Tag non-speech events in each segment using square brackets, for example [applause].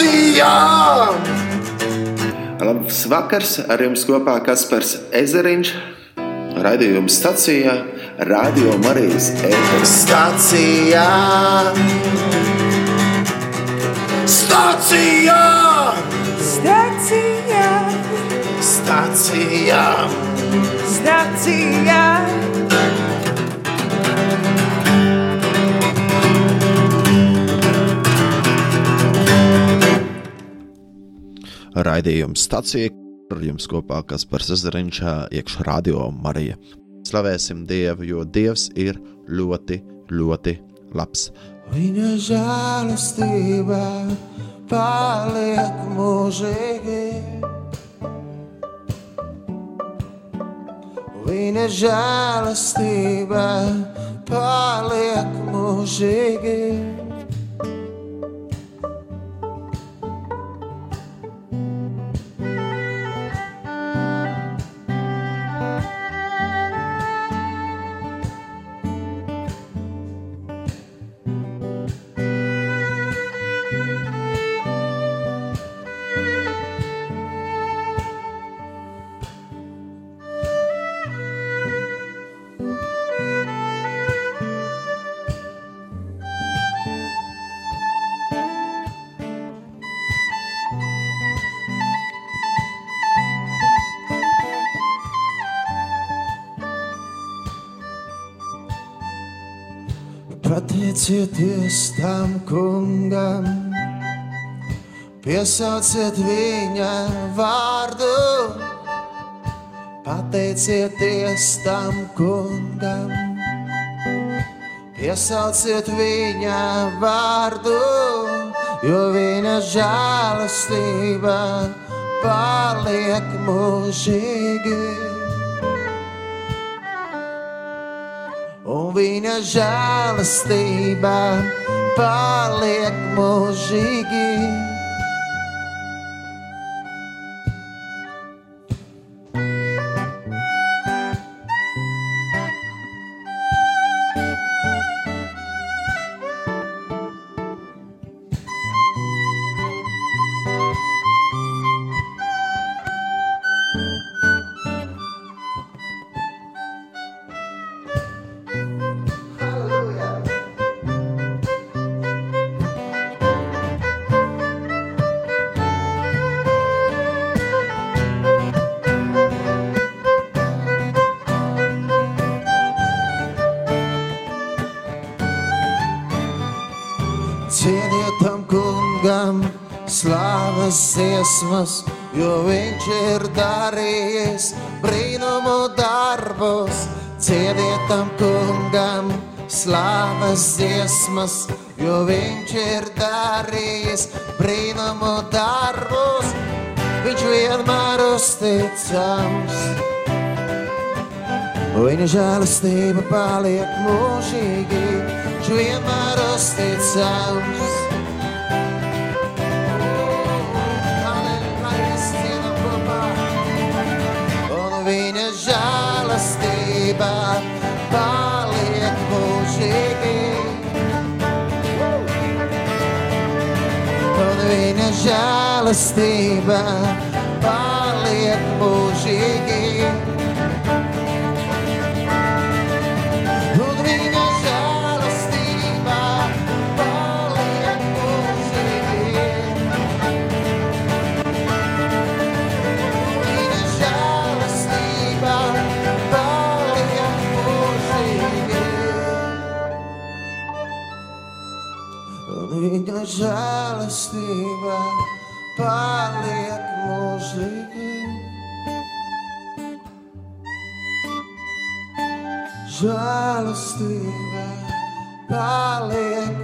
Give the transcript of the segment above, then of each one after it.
stācijā! Labs vakars, ar jums kopā Kaspars Ezeriņš, raidījuma stacijā, Radio Marijas ēteris. Stācijā! Stācijā! Stacijā, Stācijā! stacijā, Raidījums stācija ar jums kopā Kaspars Ezeriņš, iekšā radio Marija. Slavēsim Dievu, jo Dievs ir ļoti, ļoti labs. Viņa žēlastība paliek mūžīgi. Viņa žēlastība paliek mūžīgi. Pateicieties tam kungam, piesauciet viņa vārdu. Pateicieties tam kungam, piesauciet viņa vārdu, jo viņa žēlastība paliek mūžīgi. Viņa žēlastība paliek mūžīgi. Slavas dziesmas, jo viņš ir darījis brīnumu darbus. Viņš vienmēr uzticams. Viņa žēlastība paliek mūžīgi, viņš vienmēr uzticams. Viņa žēlastība žēlastība paliek mūžīgi. Un viņa žēlastība paliek mūžīgi. Viņa žēlastība paliek mūžīgi. Un viņa žēlastība paliek mūžīgi. Žēlastība paliek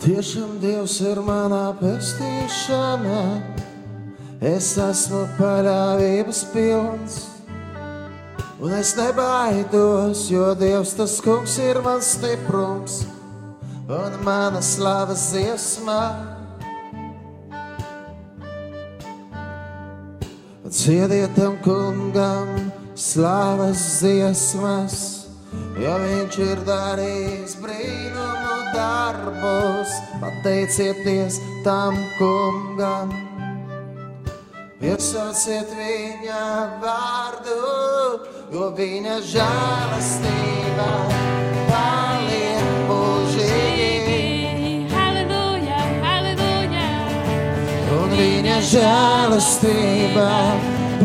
Tiešām Dievs ir manā pestīšanā, es esmu paļāvības pilns. Un es nebaidos, jo Dievs tas kungs ir mans stiprums un mana slavas dziesmā. Ciediet tam kungam slavas dziesmas, jo viņš ir darījis brīnumu darbus. Pateicieties tam kungam, iesauciet viņa vārdu, jo viņa žēlastība paliek mūžīgi. Halleluja, halleluja. Un viņa žēlastība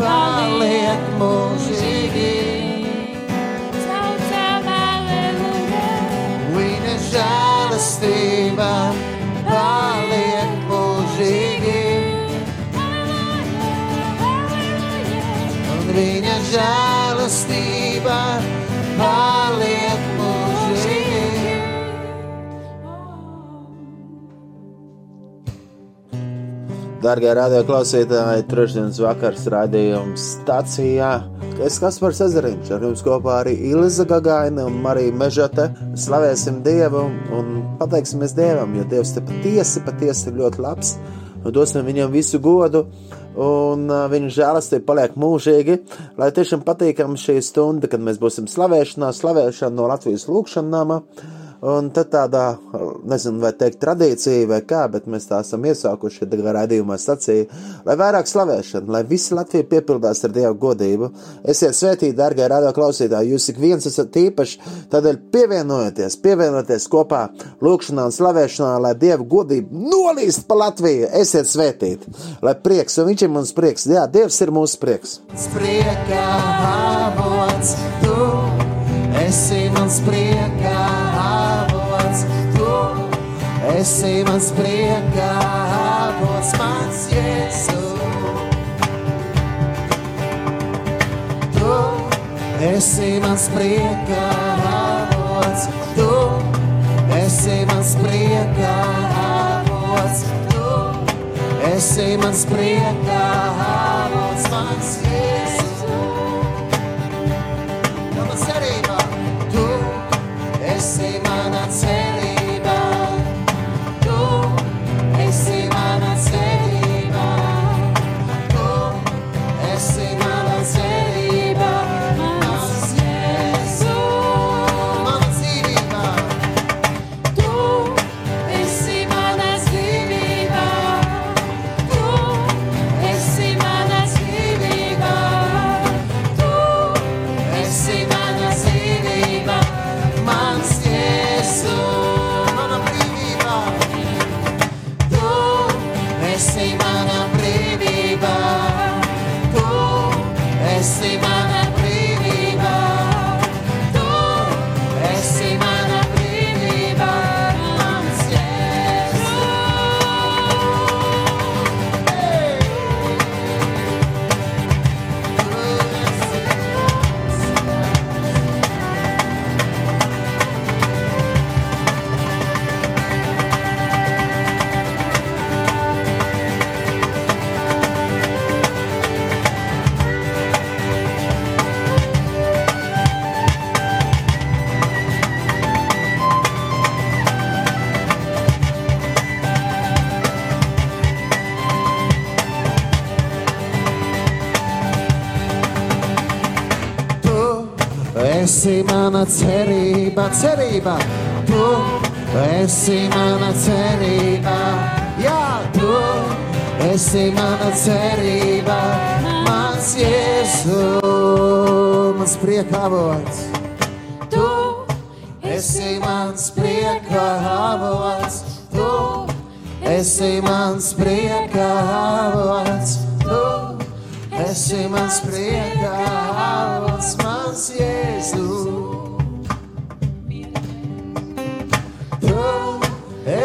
paliek mūžīgi. Žēlastība paliek mūžīgi. Darbie radioklausītāji, trešdienas vakars raidījums stācijā. Es Kaspars Ezeriņš, ar jums kopā arī Ilza Gagaina un Marija Mežate. Slavēsim Dievu un pateiksimies Dievam, jo Dievs te patiesi, patiesi ir ļoti labs. Un dosim viņam visu godu, un uh, viņa žēlastība paliek mūžīgi. Lai tiešām patīkam šī stunda, kad mēs būsim slavēšanā, slavēšana no Latvijas lūkšanām. Un tad tādā, nezinu, vai teikt, tradīcija vai kā, bet mēs tā esam iesākuši raidījumā sacīja, lai vairāk slavēšana, lai visi Latvija piepildās ar Dievu godību. Esiet svētīti, dārgie radio klausītāji, jūs ik viens esat īpaši, tādēļ pievienojieties, pievienojieties kopā lūkšanā un slavēšanā, lai Dievu godību nolīst pa Latviju. Esiet svētīti, lai prieks, un viņš ir mums prieks. Jā, Dievs ir mūsu prieks. Spriekā avots, tu esi mans priekā esi mans priekā avots, mans Jēzu. Tu esi mans priekā avots, tu esi mans priekā avots, tu esi mans priekā avots, mans Jēzu. Tu esi mana mana cerība, cerība. Tu esi mana cerība. Jā, tu esi mana cerība. Mans Jēzu, mans priekavots. Tu esi mans priekavots. Tu esi mans priekavots. Tu esi mans priekavots,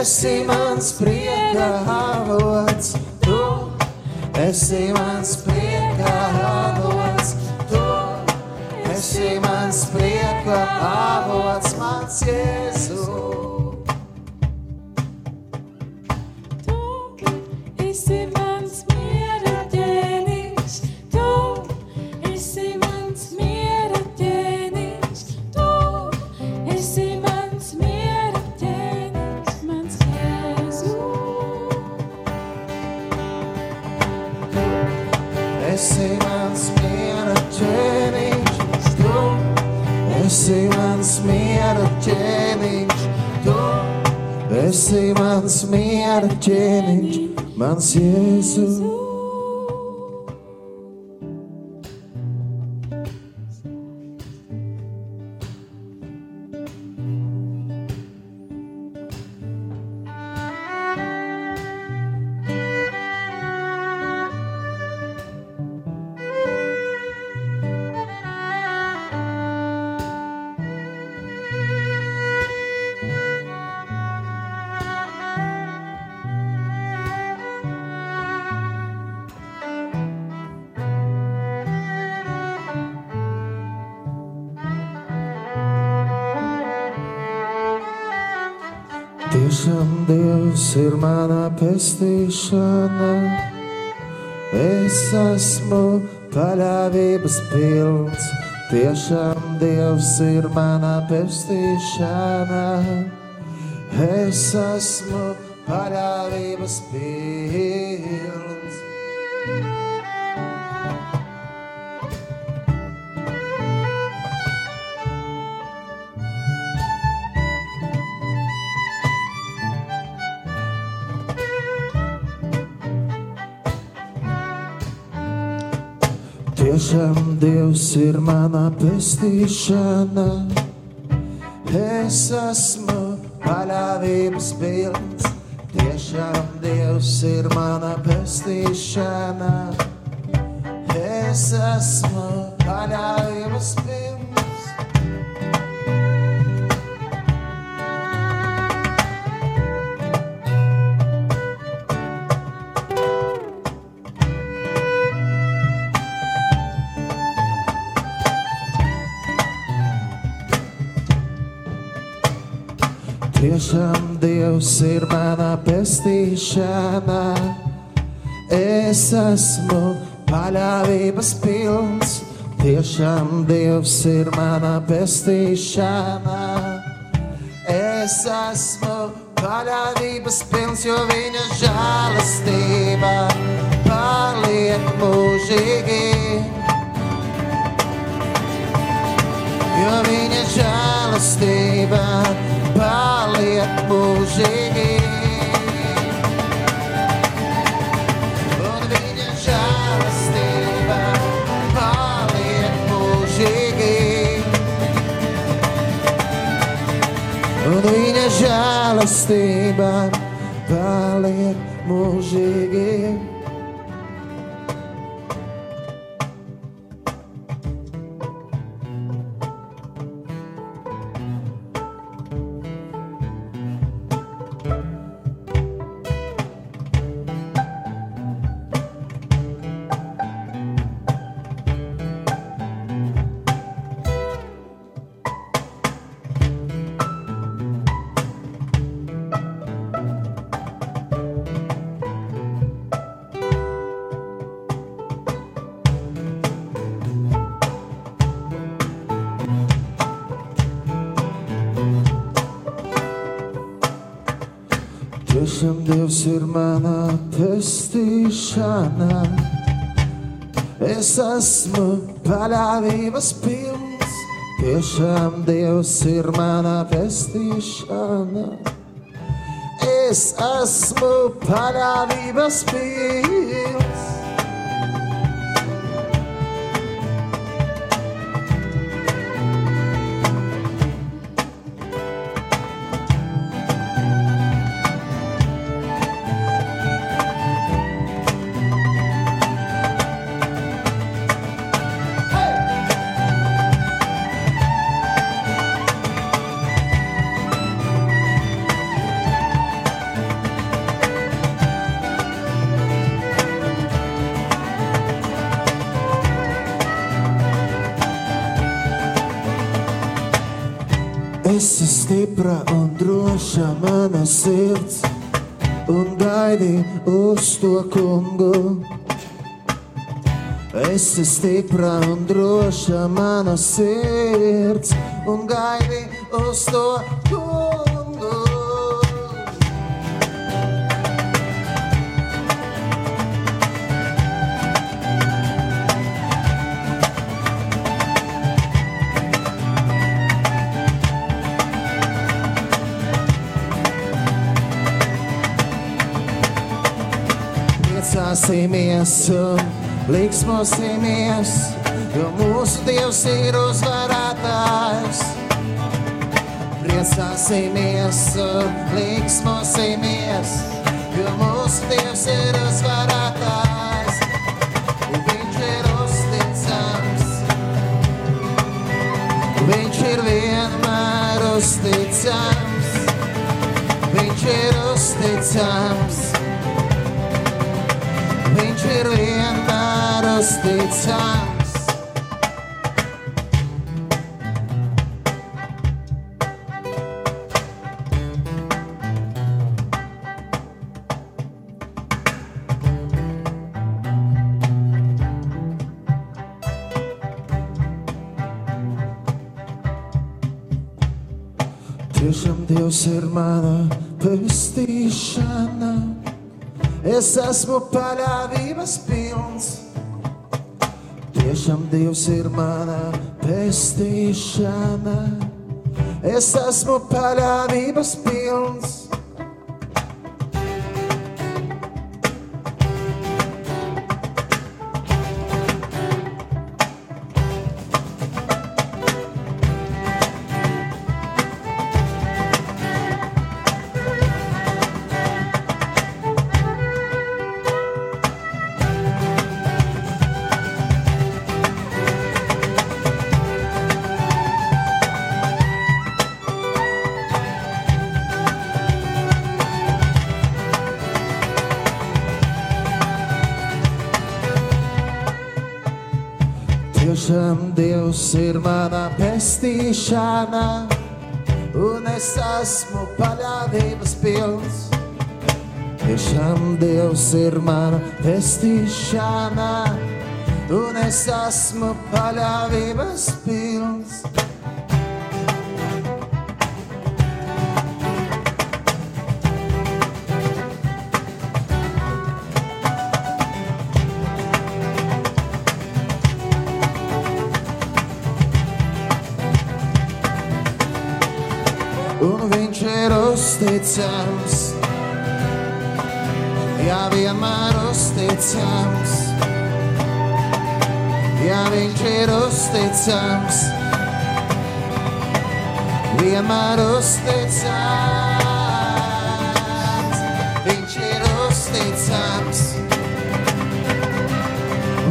esi mans priekavots, tu esi mans esi mans miera ķēniņš, mans Jēzu. Pestīšana. Es esmu paļāvības pilns. Tiešām Dievs ir manā pestīšana. Es esmu paļāvības pilns. Tiešām Dievs ir manā pestīšana. Es esmu paļāvības pilns. Tiešām Dievs ir manā pestīšana. Es esmu paļāvības pilns. Tiešām Dievs ir manā pestīšana. Es esmu paļāvības pilns. Tiešām Dievs ir manā pestīšana. Es esmu paļāvības pilns, jo viņa žēlastība paliek mūžīgi. jo viņa žēlastība paliek mūžīgi. Un viņa žēlastība paliek mūžīgi. Un viņa žēlastība paliek mūžīgi. Tiešām Dievs ir manā pestīšana. Es esmu paļāvības pilns. Tiešām Dievs ir manā pestīšana. Es esmu paļāvības pilns. Stipra un droša mana sirds, un gaidi uz to kungu. Esi stipra un droša mana sirds, un gaidi uz to Priecāsimies un liksmosimies, jo mūsu Dievs ir uzvarētājs. Priecāsimies un liksmosimies, jo mūsu Dievs ir uzvarētājs. Un Viņš ir uzticams, Viņš ir vienmēr uzticams, Viņš ir uzticams. Viņš ir vienmēr uzticams. Tiešām Es esmu paļāvības pilns. Tiešām Dievs ir mana pestīšana. Es esmu paļāvības pilns. Ir mana pestīšana, un es esmu paļāvības pilns. Tiešām Dievs ir mana pestīšana, un es esmu paļāvības pilns. Uzticams. Jā, vienmēr uzticams. Jā, viņš ir uzticams. Vienmēr uzticams. Viņš ir uzticams.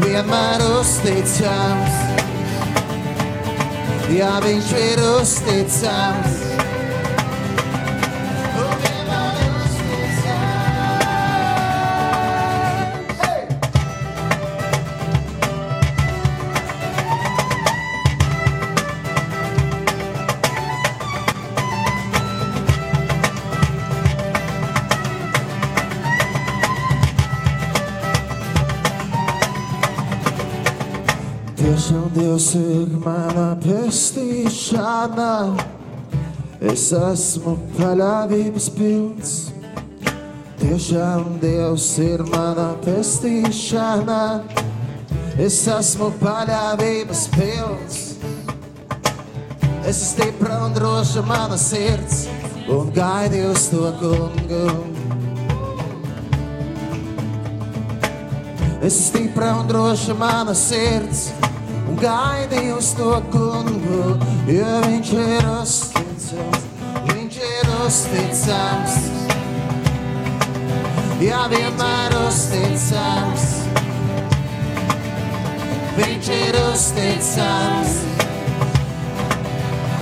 Vienmēr uzticams. Jā, viņš ir uzticams. Dievs ir mana pestīšana, es esmu paļāvības pilns. Tiešām Dievs ir mana pestīšana, es esmu paļāvības pilns. Es esmu stipra un droša mana sirds, un gaidi uz to kungu. Es esmu stipra un droša mana sirds, gaidīju uz to kungu, jo viņš ir uzticams, viņš ir uzticams. Jā, vienmēr uzticams, viņš ir uzticams.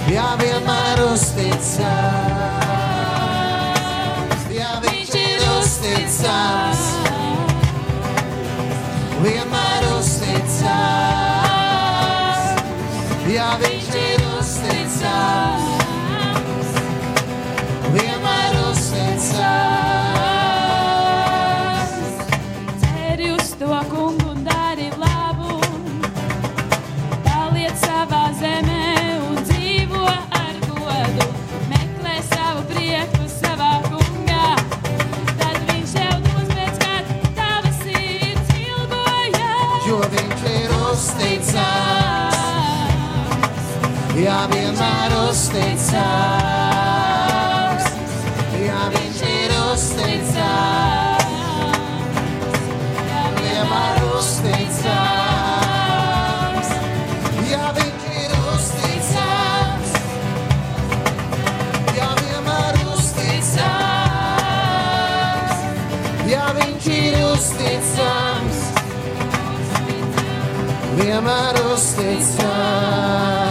Jā, vienmēr uzticams, jā, viņš ir uzticams vienmēr uzticams. Jā, vienmēr uzticās. Jā, viņš ir uzticās. Jā, vienmēr uzticās. Jā, viņš ir uzticās. Jā, vienmēr uzticās. Jā, viņš ir uzticams. Vienmēr uzticams.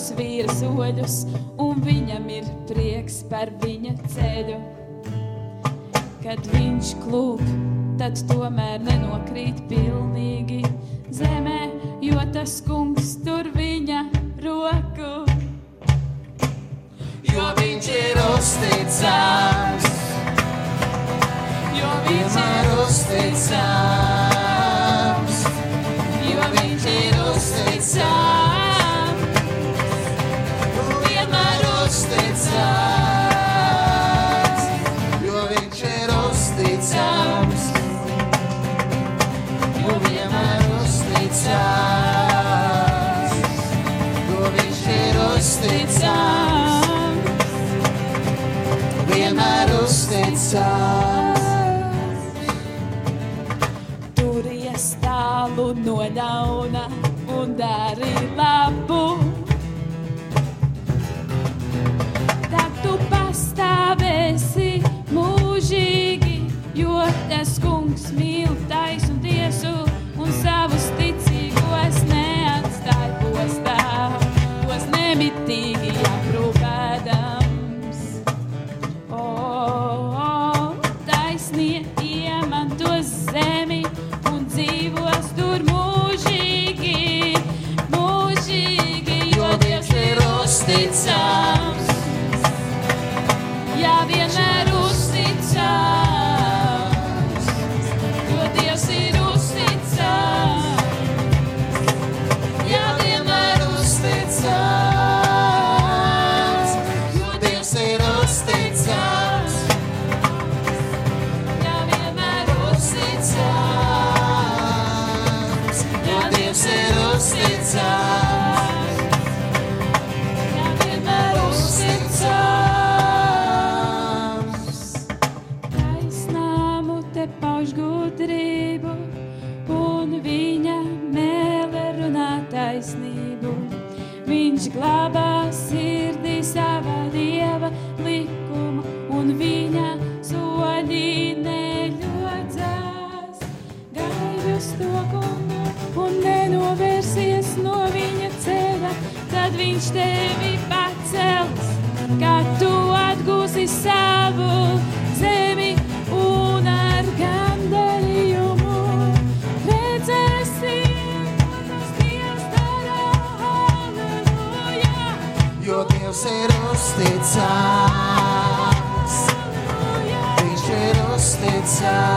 savus vīra soļus, un viņam ir prieks par viņa ceļu. Kad viņš klūp, tad tomēr nenokrīt pilnīgi zemē, jo tas kungs tur viņa roku. Jo viņš ir uzticams, jo viņš ir uzticams, jo viņš ir uzticams. ļauna un dari labu. Tad tu pastāvēsi mūžīgi, jo tas kungs mīl. inside.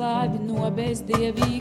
glābi no bezdievības.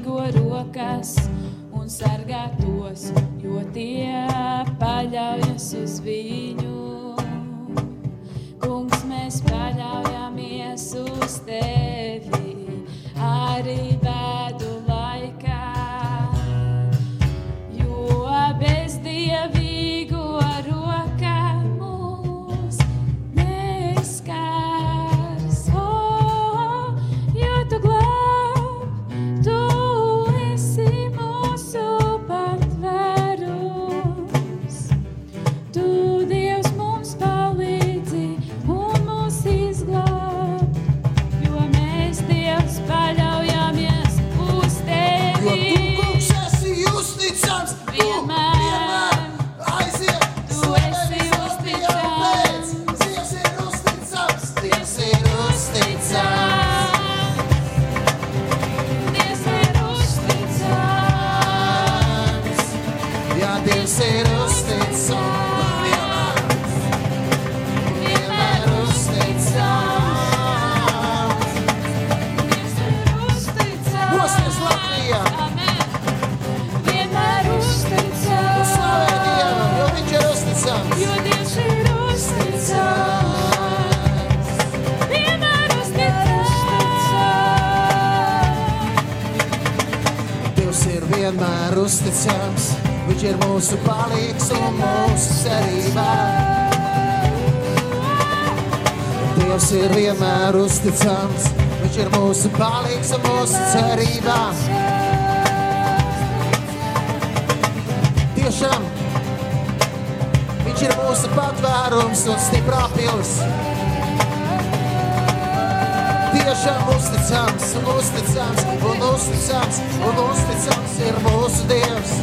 vienmēr uzticams, viņš ir mūsu palīgs un mūsu cerībā. Dievs ir vienmēr uzticams, viņš ir mūsu palīgs un mūsu cerībā. Tiešām viņš ir mūsu patvērums un stiprā pilsēta tiešām uzticams, un uzticams, un uzticams, un uzticams ir mūsu Dievs.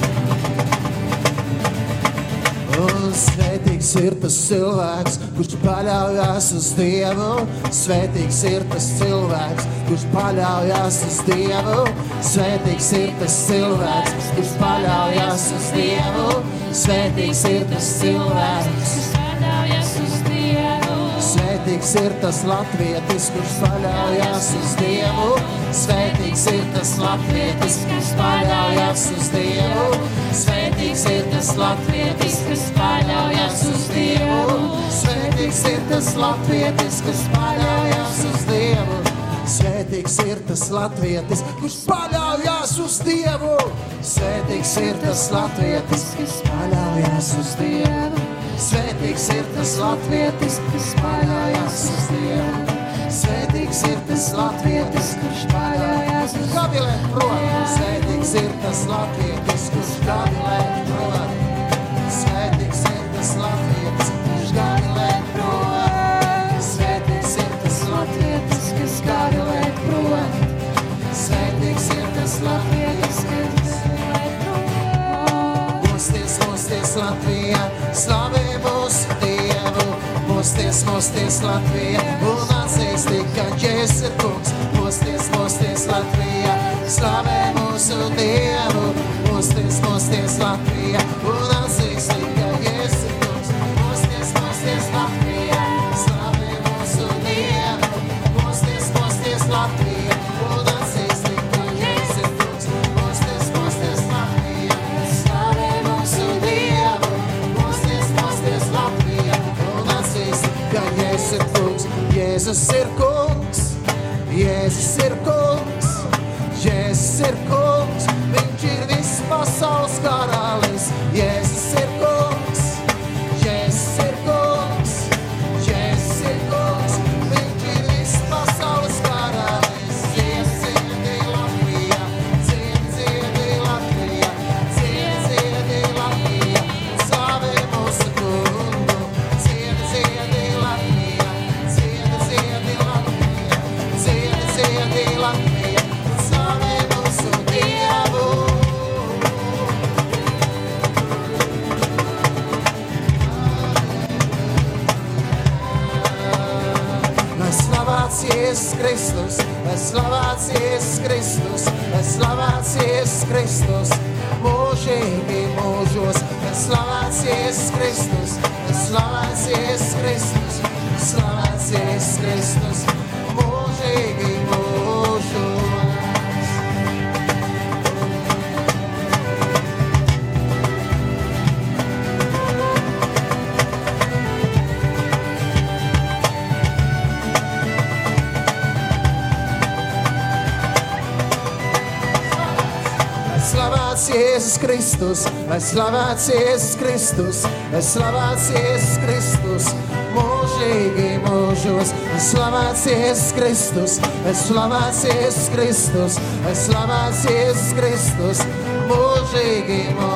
Un svētīgs ir tas cilvēks, kurš paļaujas uz Dievu. Svētīgs ir tas cilvēks, kurš paļaujas uz Dievu. Svētīgs ir tas cilvēks, kurš paļaujas uz Dievu. Svētīgs ir tas cilvēks, kas paļaujas uz Dievu. Svētīgs ir tas latvietis, kurš paļaujas uz Dievu. Svētīgs ir tas latvietis, kurš paļaujas uz Dievu. Svētīgs ir tas latvietis, kas paļaujas uz Dievu. Svētīgs ir tas latvietis, kas paļaujas uz Dievu. Svētīgs ir tas latvietis, kurš paļaujas uz Dievu. Svētīgs ir tas latvietis, kas paļaujas uz Dievu. Svētīgs ir tas latvietis, kas paļaujas uz Dievu. Svētīgs ir tas latvietis, kurš paļaujas uz gavilē prom. Svētīgs ir tas latvietis, kurš gavilē prom. Svētīgs ir tas latvietis, kurš gavilē prom. Svētīgs ir tas latvietis, kas gavilē prom. Svētīgs ir tas latvietis, kas gavilē prom. Mosties, mosties Latvijā, slavē mūsu Dievu. Mosties, mosties Latvijā, un atzīsti, ka Jēzus ir kungs. Mosties, mosties Latvijā, slavē mūsu Dievu. Mosties, mosties Latvijā, un atzīsti, Jēzus ir kungs, Jēzus ir kungs, Jēzus ir kungs, viņš ir viss pasaules karalis. Jēzus Kristus, mūžīgi mūžos, lai slavēts Jēzus Kristus, lai slavēts Jēzus Kristus, slavēts Jēzus Kristus, Jēzus Kristus, lai slavēts Jēzus Kristus, lai slavēts Jēzus Kristus, mūžīgi mūžos, lai slavēts Jēzus Kristus, lai slavēts Jēzus Kristus, lai slavēts Jēzus Kristus, mūžīgi mūžos.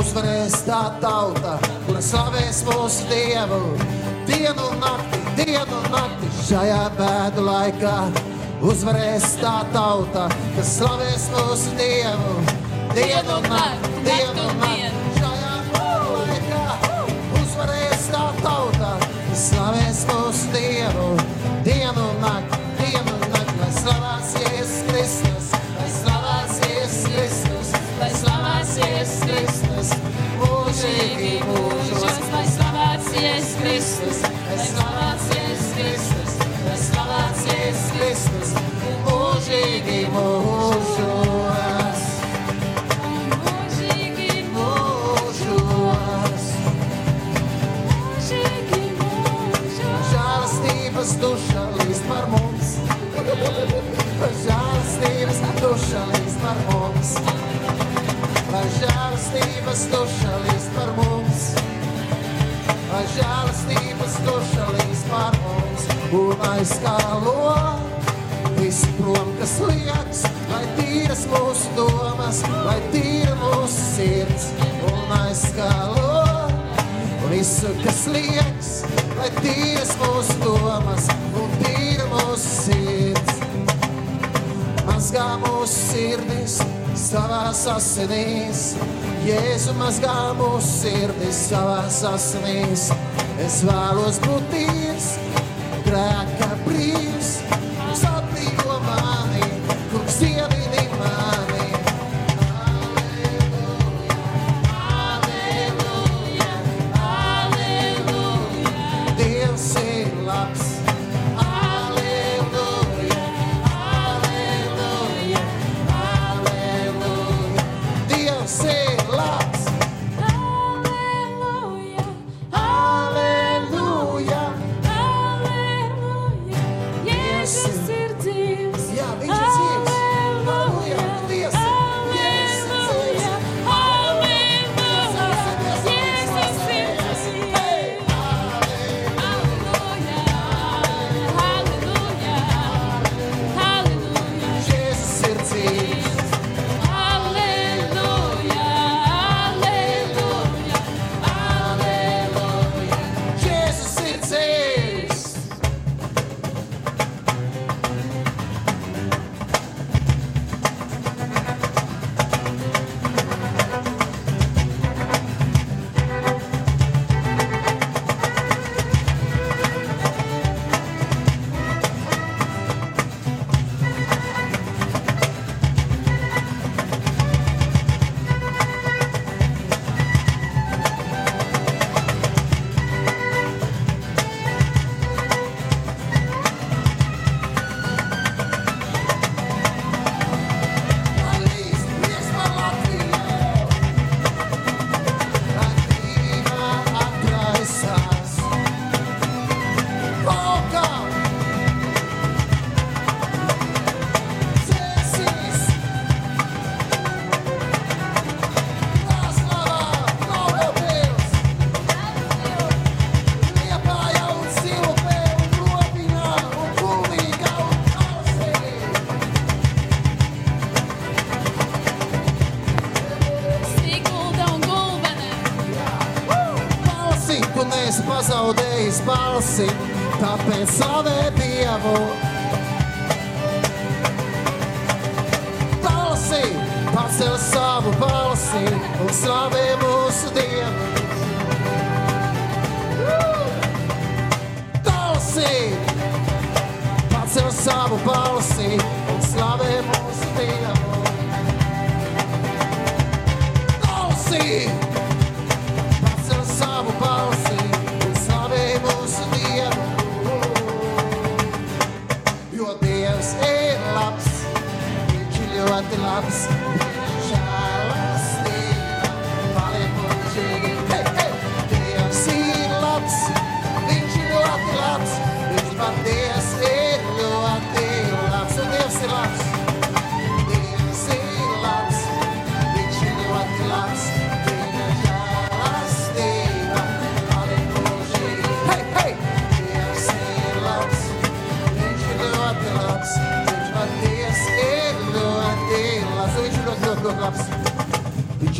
uzvarēs tā tauta, kura slavēs mūsu dievu. Dienu un naktī, dienu un naktī šajā bēdu laikā uzvarēs tā tauta, kas slavēs mūsu dievu. Dienu un naktī, dienu un naktī šajā bēdu laikā uzvarēs tā tauta, kas slavēs mūsu dievu. žēlastības tu šalīs par mums, lai žēlastības tu šalīs par mums, un aizskalo visu prom, kas liekas, lai tīras mūsu domas, lai tīra mūsu sirds, un aizskalo visu, kas liekas, lai tīras mūsu domas, un tīra mūsu sirds. Mazgā mūsu sirdis, savās asinīs. Jēzu mazgā mūsu sirdis savās asinīs. Es vēlos būt tīrs, grēka brīdī.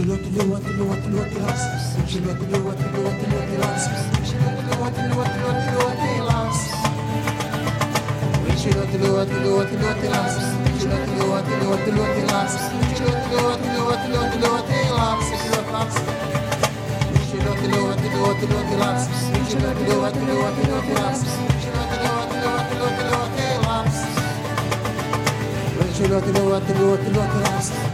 Viņš ir ļoti, ļoti, ļoti, ļoti labs. Viņš ir ļoti, ļoti, ļoti, ļoti labs. Viņš ir ļoti, ļoti, ļoti, ļoti, ļoti labs. Viņš ir ļoti, ļoti, ļoti, ļoti labs. Viņš ir ļoti, ļoti, ļoti, ļoti labs. Viņš ir ļoti, ļoti, ļoti, ļoti, ļoti labs. Viņš ir ļoti labs. Viņš ir ļoti, ļoti, ļoti, ļoti labs. Viņš ir ļoti, ļoti, ļoti, ļoti labs. Viņš ir ļoti, ļoti, ļoti, ļoti, ļoti labs. Viņš ir ļoti, ļoti, ļoti, ļoti labs. Viņš ir ļoti, ļoti, ļoti, ļoti labs. Viņš ir ļoti, ļoti, ļoti, ļoti, ļoti labs. Un Dievs ir labs. Dievs ir labs. Viņš ir ļoti labs, viņa žēlastība paliek mūžīgi. Hei, hei! Dievs ir labs, viņš ir ļoti labs, viņš patiesi ir ļoti labs. Un Dievs ir labs. Dievs ir labs. Viņš ir ļoti labs.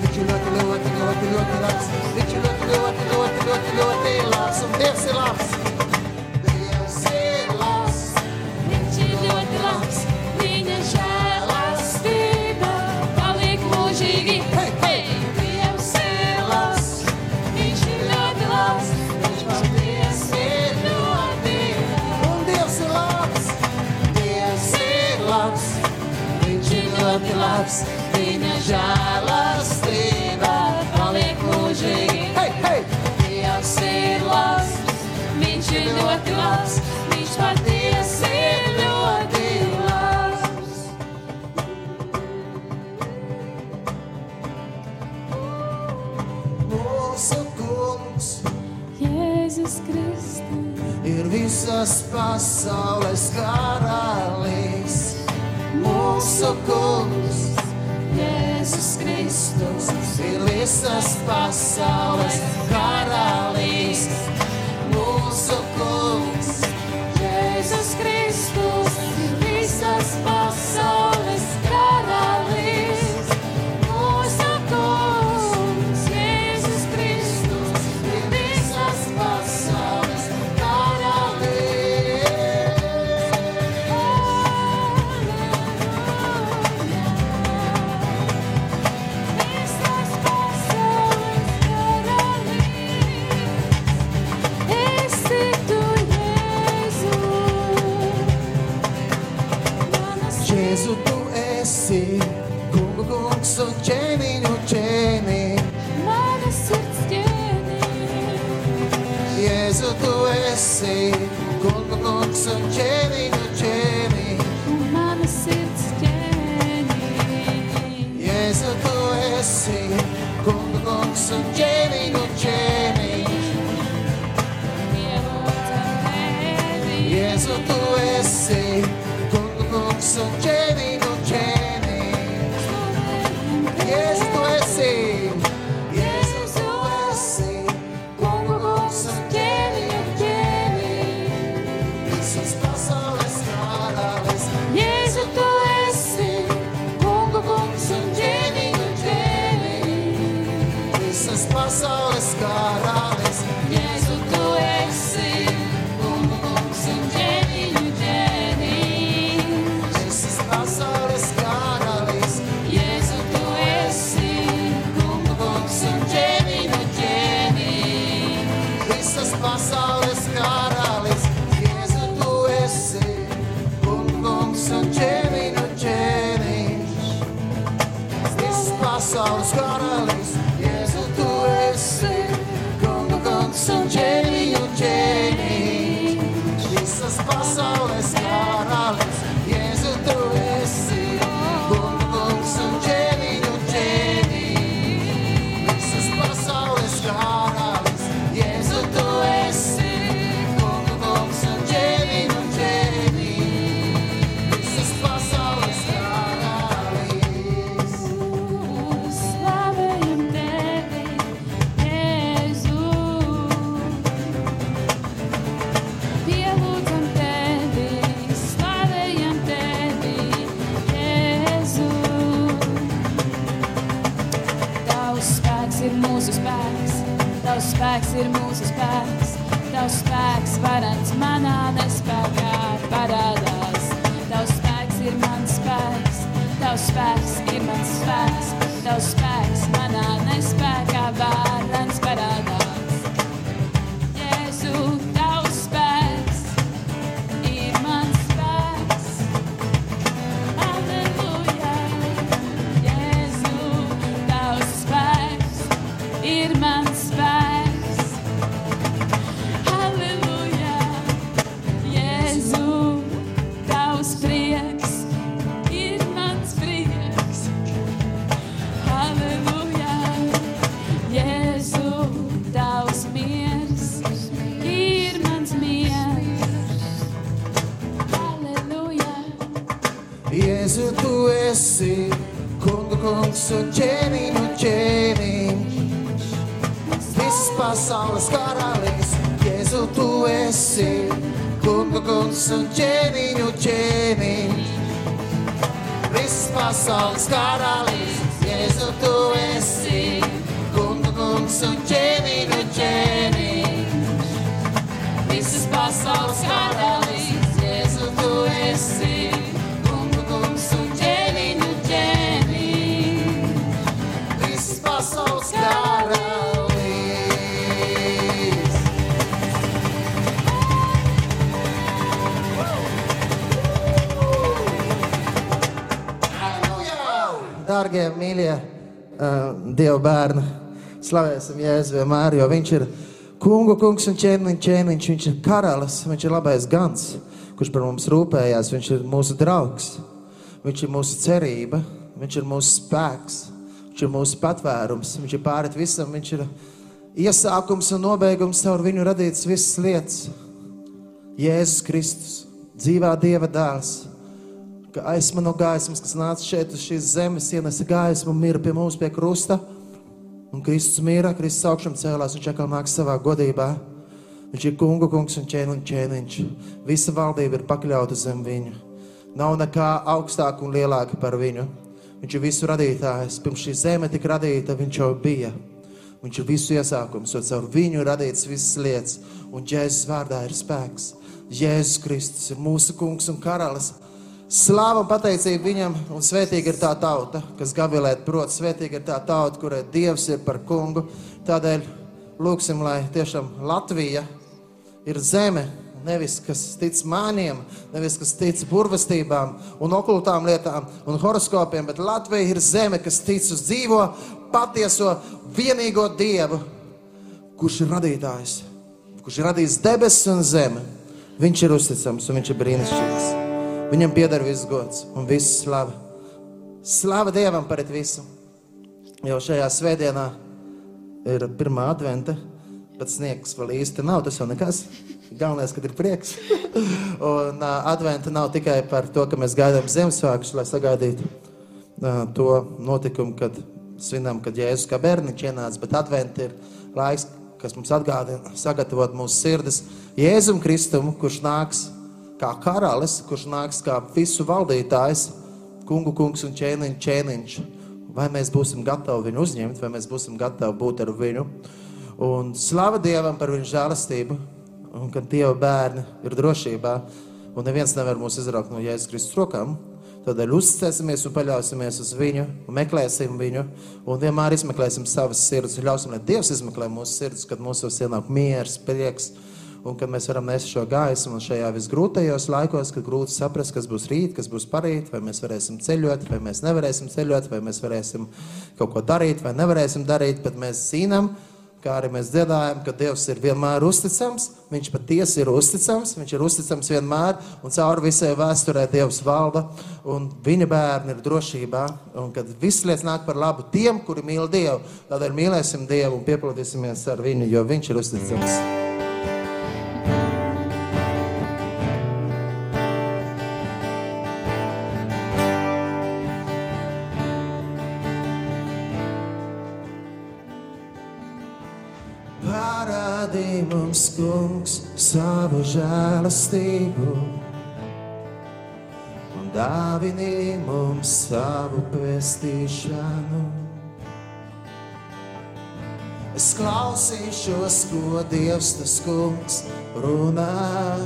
Viņa žēlastība visas pasaules karalis. Mūsu kungs Jēzus Kristus, ir visas pasaules karalis. Kungu kungs un ķēniņu ķēniņš. Viss pasaules karalis, Jēzu, tu esi kungu kungs un ķēniņu ķēniņš. Viss pasaules karalis, Jēzu, tu esi kungu kungs un ķēniņu ķēniņš. Visas pasaules karalis, Jēzu, tu esi Dārgie, mīļie, uh, Dieva bērni, slavēsim Jēzu vienmēr, jo Viņš ir kungu kungs un ķēniņš, ķēniņš. Viņš ir karalis, viņš ir labais gans, kurš par mums rūpējās. Viņš ir mūsu draugs, viņš ir mūsu cerība, viņš ir mūsu spēks, viņš ir mūsu patvērums, viņš ir pārit visam, viņš ir iesākums un nobeigums caur viņu radītas visas lietas. Jēzus Kristus, dzīvā Dieva dēls gaisma no gaismas, kas nāca šeit uz šīs zemes, ienesa gaismu mira pie mums pie krusta. Un Kristus mīra, Kristus augšām cēlās, viņš atkal nāk savā godībā. Viņš ir kungu kungs un ķēniņš. Visa valdība ir pakļauta zem viņu. Nav nekā augstāka un lielāka par viņu. Viņš ir visu radītājs. Pirms šī zeme tika radīta, viņš jau bija. Viņš ir visu iesākums, jo caur viņu radīts visas lietas. Un Jēzus vārdā ir spēks. Jēzus Kristus ir mūsu kungs un karalis. Slāva un pateicība viņam, un svētīga ir tā tauta, kas gavilēt prot, svētīga ir tā tauta, kurai Dievs ir par kungu. Tādēļ lūksim, lai tiešām Latvija ir zeme, nevis kas tic māniem, nevis kas tic burvestībām un okultām lietām un horoskopiem, bet Latvija ir zeme, kas tic uz dzīvo, patieso, vienīgo Dievu, kurš ir radītājs, kurš ir radījis debesis un zemi. Viņš ir uzticams un viņš ir brīnišķīgs. Viņam pieder viss gods un viss slava. Slava Dievam par visu. Jau šajā svētdienā ir pirmā adventa, bet sniegs vēl īsti nav. Tas jau nekas. Galvenais, kad ir prieks. [laughs] un uh, adventa nav tikai par to, ka mēs gaidām Ziemassvētkus, lai sagaidītu uh, to notikumu, kad svinām, kad Jēzus kā bērniņš ienāca, bet adventa ir laiks, kas mums atgādina, sagatavot mūsu sirdis Jēzum Kristum, kurš nāks kā karalis, kurš nāks kā visu valdītājs, kungu kungs un ķēniņš, ķēniņš. Vai mēs būsim gatavi viņu uzņemt, vai mēs būsim gatavi būt ar viņu. Un slava Dievam par viņu žēlastību, un kad Dieva bērni ir drošībā, un neviens nevar mūs izraukt no Jēzus Kristus rokām. Tādēļ uzticēsimies un paļausimies uz viņu, meklēsim viņu, un vienmēr izmeklēsim savas sirds. Ļausim, lai Dievs izmeklē mūsu sirdis, kad mūsos ienāk miers, prieks, un kad mēs varam nest šo gaismu šajā visgrūtajos laikos, kad grūti saprast, kas būs rīt, kas būs parīt, vai mēs varēsim ceļot, vai mēs nevarēsim ceļot, vai mēs varēsim kaut ko darīt, vai nevarēsim darīt, bet mēs zinām, kā arī mēs dziedājam, ka Dievs ir vienmēr uzticams, Viņš patiesi ir uzticams, Viņš ir uzticams vienmēr, un cauri visai vēsturē Dievs valda, un viņa bērni ir drošībā, un kad viss lietas nāk par labu tiem, kuri mīl Dievu, tādēļ mīlēsim Dievu un piepildīsimies ar viņu, jo Viņš ir uzticams. Parādī kungs, savu žēlastību un dāvini mums savu pestīšanu. Es klausīšos, ko Dievs tas kungs runā,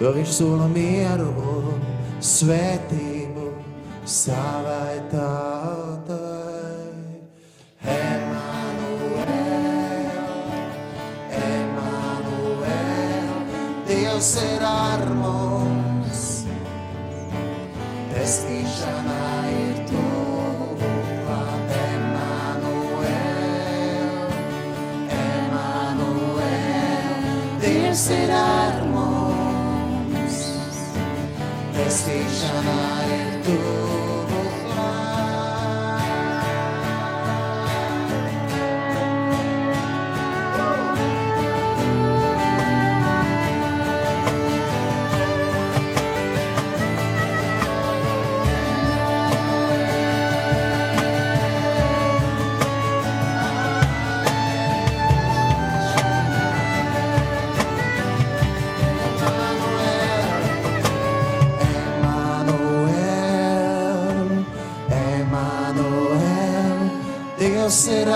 jo viņš sola mieru un svētību savai tautai. Dievs ir ar mums, pestīšanā ir tuvu klāt. Emanuel, Emanuel,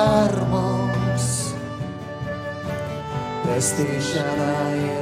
Dievs ir ar mums. Pestīšanā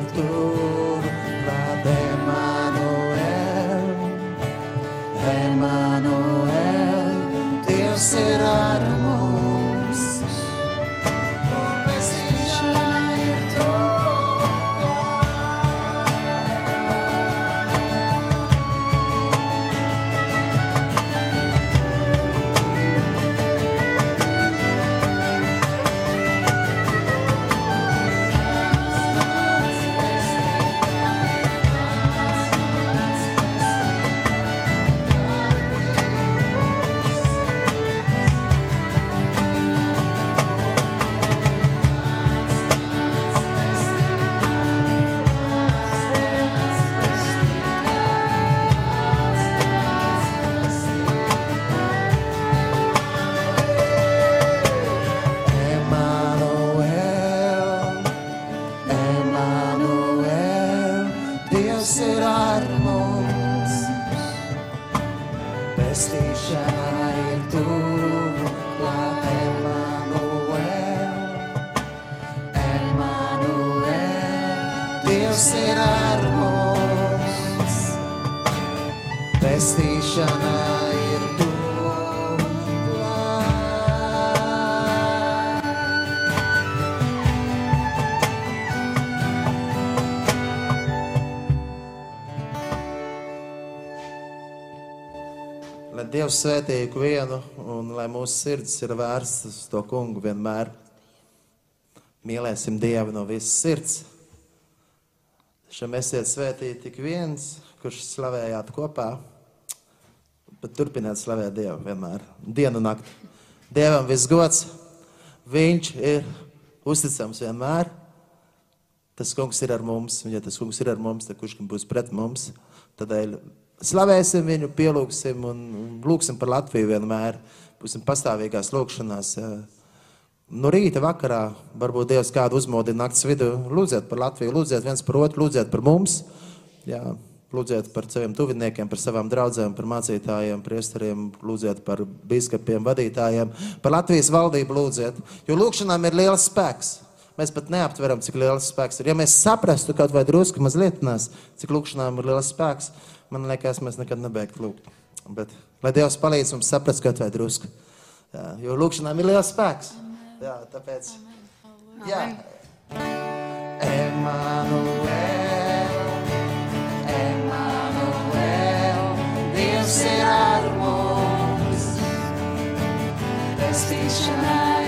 Dievs svētī ikvienu, un lai mūsu sirds ir vērstas uz to kungu vienmēr. Mīlēsim Dievu no visas sirds. Šam esiet svētīti tik viens, kurš slavējāt kopā, bet turpiniet slavēt Dievu vienmēr, dienu un nakti. Dievam viss gods, Viņš ir uzticams vienmēr. Tas kungs ir ar mums, un ja tas kungs ir ar mums, tad kurš būs pret mums? Tādēļ slavēsim viņu, pielūgsim un lūgsim par Latviju vienmēr. Būsim pastāvīgās lūgšanās. eh, No rīta, vakarā, varbūt Dievs kādu uzmodina naktas vidū. Lūdziet par Latviju, lūdziet viens par otru, lūdziet par mums. Jā, lūdziet par saviem tuviniekiem, par savām draudzēm, par mācītājiem, priesteriem, lūdziet par biskupiem, vadītājiem, par Latvijas valdību lūdziet. Jo lūgšanām ir liels spēks. Mēs pat neaptveram, cik liels spēks ir. Ja mēs saprastu kaut vai drusku mazliet cik lūgšanām ir liels spēks, man liekas, mēs nekad nebeigtu lūgt. Bet, lai Dievs palīdz mums saprast kaut vai drusku. Jā, jo lūgšanām ir liels spēks. Jā, tāpēc. Jā. Emanuel, Emanuel, Dievs ir ar mums. Pestīšanā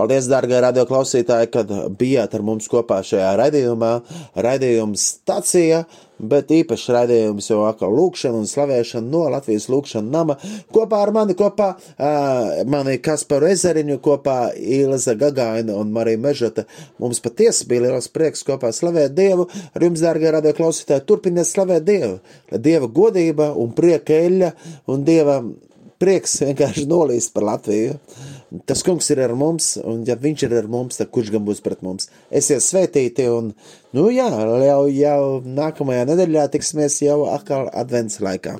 Paldies, dārgie radioklausītāji, kad bijāt ar mums kopā šajā raidījumā. Raidījuma stacija, bet īpaši raidījums jau atkal lūkšana un slavēšana no Latvijas lūkšana nama. Kopā ar mani, kopā uh, mani Kasparu Ezeriņu, kopā Ilza Gagaina un Marija Mežata. Mums patiesi bija liels prieks kopā slavēt Dievu. Ar jums, dārgie radioklausītāji, turpiniet slavēt Dievu. Dieva godība un prieka eļļa un Dieva prieks vienkārši nolīst par Latviju. Tas kungs ir ar mums, un ja viņš ir ar mums, tad kurš gan būs pret mums? Esiet svētīti, un, nu jā, jau, jau nākamajā nedēļā tiksimies jau atkal advents laikā.